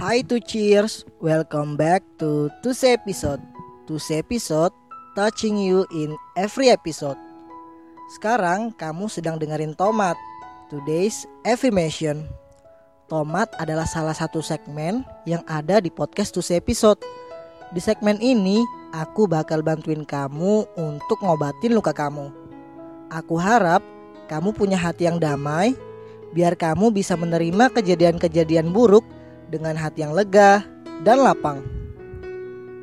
Hi to cheers, welcome back to Tuse episode. Tuse episode touching you in every episode. Sekarang kamu sedang dengerin Tomat. Today's affirmation. Tomat adalah salah satu segmen yang ada di podcast Tuse episode. Di segmen ini, aku bakal bantuin kamu untuk ngobatin luka kamu. Aku harap kamu punya hati yang damai, biar kamu bisa menerima kejadian-kejadian buruk dengan hati yang lega dan lapang.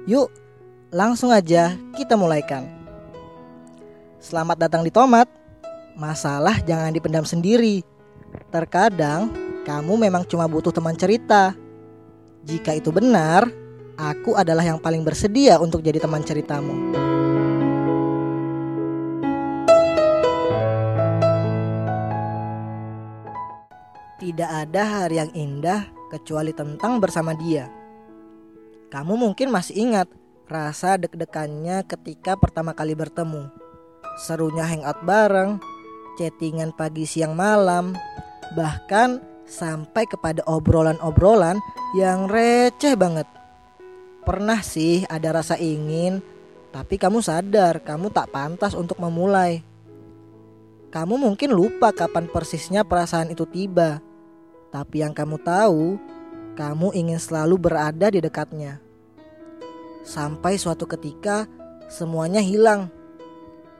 Yuk, langsung aja kita mulaikan. Selamat datang di Tomat. Masalah jangan dipendam sendiri. Terkadang kamu memang cuma butuh teman cerita. Jika itu benar, aku adalah yang paling bersedia untuk jadi teman ceritamu. Tidak ada hari yang indah kecuali tentang bersama dia. Kamu mungkin masih ingat rasa deg-degannya ketika pertama kali bertemu. Serunya hangout bareng, chattingan pagi siang malam, bahkan sampai kepada obrolan-obrolan yang receh banget. Pernah sih ada rasa ingin, tapi kamu sadar kamu tak pantas untuk memulai. Kamu mungkin lupa kapan persisnya perasaan itu tiba. Tapi yang kamu tahu, kamu ingin selalu berada di dekatnya. Sampai suatu ketika semuanya hilang.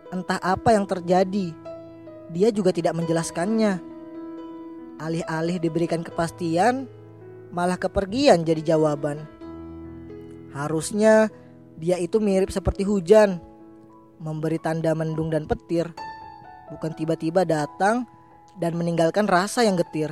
Entah apa yang terjadi, dia juga tidak menjelaskannya. Alih-alih diberikan kepastian, malah kepergian jadi jawaban. Harusnya dia itu mirip seperti hujan, memberi tanda mendung dan petir, bukan tiba-tiba datang dan meninggalkan rasa yang getir.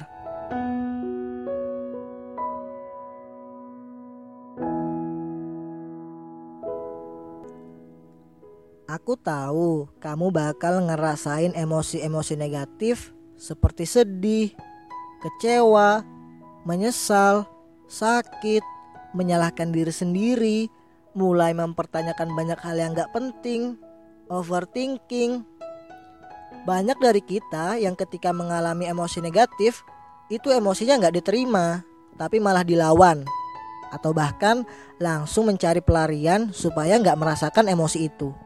Aku tahu kamu bakal ngerasain emosi-emosi negatif seperti sedih, kecewa, menyesal, sakit, menyalahkan diri sendiri, mulai mempertanyakan banyak hal yang gak penting, overthinking. Banyak dari kita yang ketika mengalami emosi negatif, itu emosinya gak diterima, tapi malah dilawan. Atau bahkan langsung mencari pelarian supaya gak merasakan emosi itu.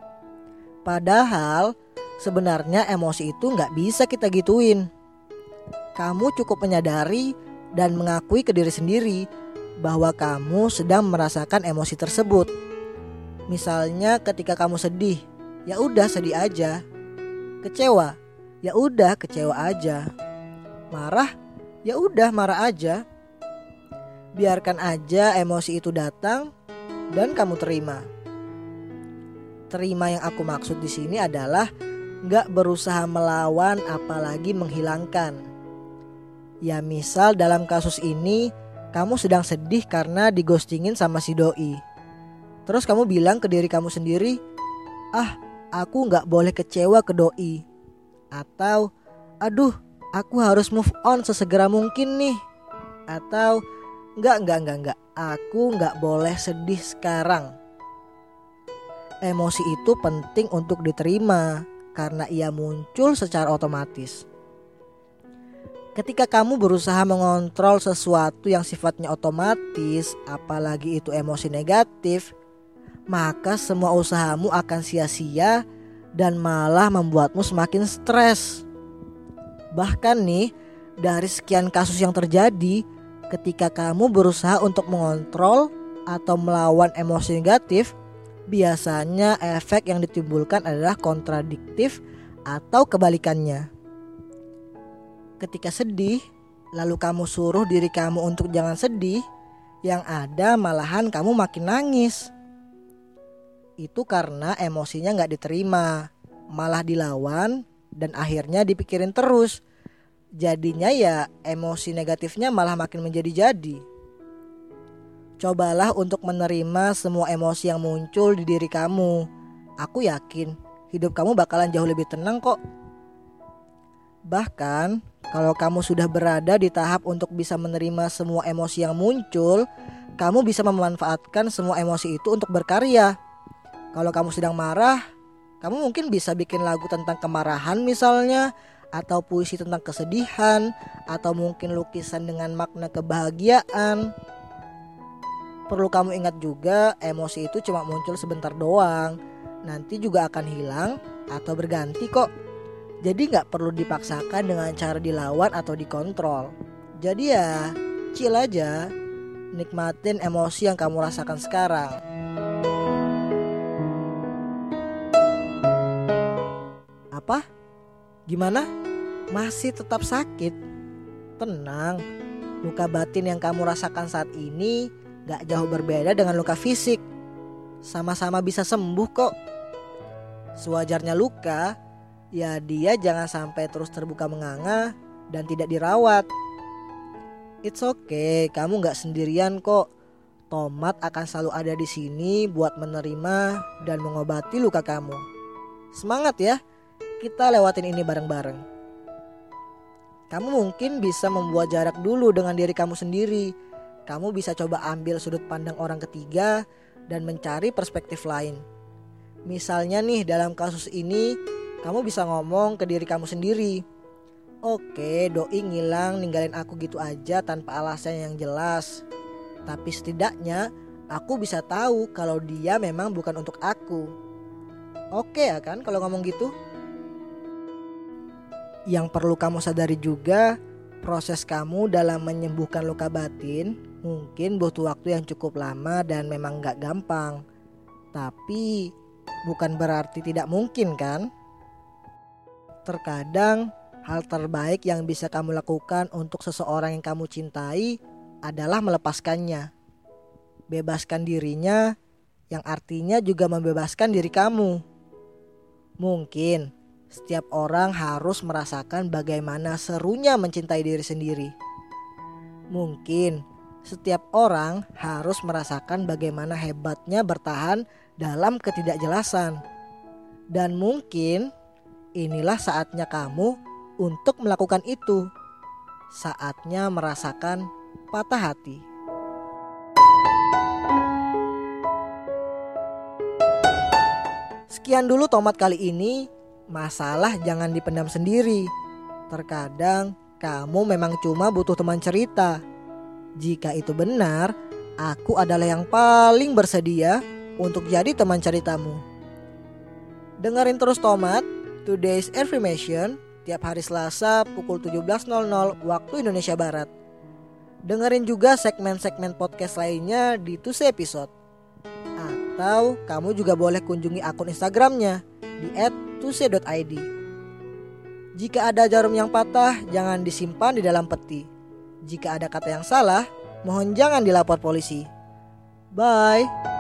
Padahal sebenarnya emosi itu nggak bisa kita gituin. Kamu cukup menyadari dan mengakui ke diri sendiri bahwa kamu sedang merasakan emosi tersebut. Misalnya ketika kamu sedih, ya udah sedih aja. Kecewa, ya udah kecewa aja. Marah, ya udah marah aja. Biarkan aja emosi itu datang dan kamu terima terima yang aku maksud di sini adalah nggak berusaha melawan apalagi menghilangkan. Ya misal dalam kasus ini kamu sedang sedih karena digostingin sama si doi. Terus kamu bilang ke diri kamu sendiri, ah aku nggak boleh kecewa ke doi. Atau, aduh aku harus move on sesegera mungkin nih. Atau, nggak nggak nggak nggak, aku nggak boleh sedih sekarang emosi itu penting untuk diterima karena ia muncul secara otomatis. Ketika kamu berusaha mengontrol sesuatu yang sifatnya otomatis, apalagi itu emosi negatif, maka semua usahamu akan sia-sia dan malah membuatmu semakin stres. Bahkan nih, dari sekian kasus yang terjadi, ketika kamu berusaha untuk mengontrol atau melawan emosi negatif, biasanya efek yang ditimbulkan adalah kontradiktif atau kebalikannya. Ketika sedih, lalu kamu suruh diri kamu untuk jangan sedih, yang ada malahan kamu makin nangis. Itu karena emosinya nggak diterima, malah dilawan dan akhirnya dipikirin terus. Jadinya ya emosi negatifnya malah makin menjadi-jadi. Cobalah untuk menerima semua emosi yang muncul di diri kamu. Aku yakin hidup kamu bakalan jauh lebih tenang kok. Bahkan, kalau kamu sudah berada di tahap untuk bisa menerima semua emosi yang muncul, kamu bisa memanfaatkan semua emosi itu untuk berkarya. Kalau kamu sedang marah, kamu mungkin bisa bikin lagu tentang kemarahan misalnya, atau puisi tentang kesedihan, atau mungkin lukisan dengan makna kebahagiaan. Perlu kamu ingat juga emosi itu cuma muncul sebentar doang. Nanti juga akan hilang atau berganti kok. Jadi nggak perlu dipaksakan dengan cara dilawan atau dikontrol. Jadi ya chill aja. Nikmatin emosi yang kamu rasakan sekarang. Apa? Gimana? Masih tetap sakit? Tenang, luka batin yang kamu rasakan saat ini gak jauh berbeda dengan luka fisik. Sama-sama bisa sembuh kok. Sewajarnya luka, ya dia jangan sampai terus terbuka menganga dan tidak dirawat. It's okay, kamu gak sendirian kok. Tomat akan selalu ada di sini buat menerima dan mengobati luka kamu. Semangat ya! kita lewatin ini bareng-bareng. Kamu mungkin bisa membuat jarak dulu dengan diri kamu sendiri. Kamu bisa coba ambil sudut pandang orang ketiga dan mencari perspektif lain. Misalnya nih dalam kasus ini, kamu bisa ngomong ke diri kamu sendiri. Oke, doi ngilang ninggalin aku gitu aja tanpa alasan yang jelas. Tapi setidaknya aku bisa tahu kalau dia memang bukan untuk aku. Oke ya kan kalau ngomong gitu? Yang perlu kamu sadari juga, proses kamu dalam menyembuhkan luka batin mungkin butuh waktu yang cukup lama dan memang gak gampang. Tapi bukan berarti tidak mungkin kan? Terkadang hal terbaik yang bisa kamu lakukan untuk seseorang yang kamu cintai adalah melepaskannya. Bebaskan dirinya yang artinya juga membebaskan diri kamu. Mungkin setiap orang harus merasakan bagaimana serunya mencintai diri sendiri. Mungkin setiap orang harus merasakan bagaimana hebatnya bertahan dalam ketidakjelasan. Dan mungkin inilah saatnya kamu untuk melakukan itu. Saatnya merasakan patah hati. Sekian dulu tomat kali ini. Masalah jangan dipendam sendiri. Terkadang kamu memang cuma butuh teman cerita. Jika itu benar, aku adalah yang paling bersedia untuk jadi teman ceritamu. Dengerin terus Tomat, Today's Affirmation tiap hari Selasa pukul 17.00 waktu Indonesia Barat. Dengerin juga segmen-segmen podcast lainnya di Tuse Episode. Atau kamu juga boleh kunjungi akun Instagramnya di tuse.id. Jika ada jarum yang patah, jangan disimpan di dalam peti. Jika ada kata yang salah, mohon jangan dilapor polisi. Bye.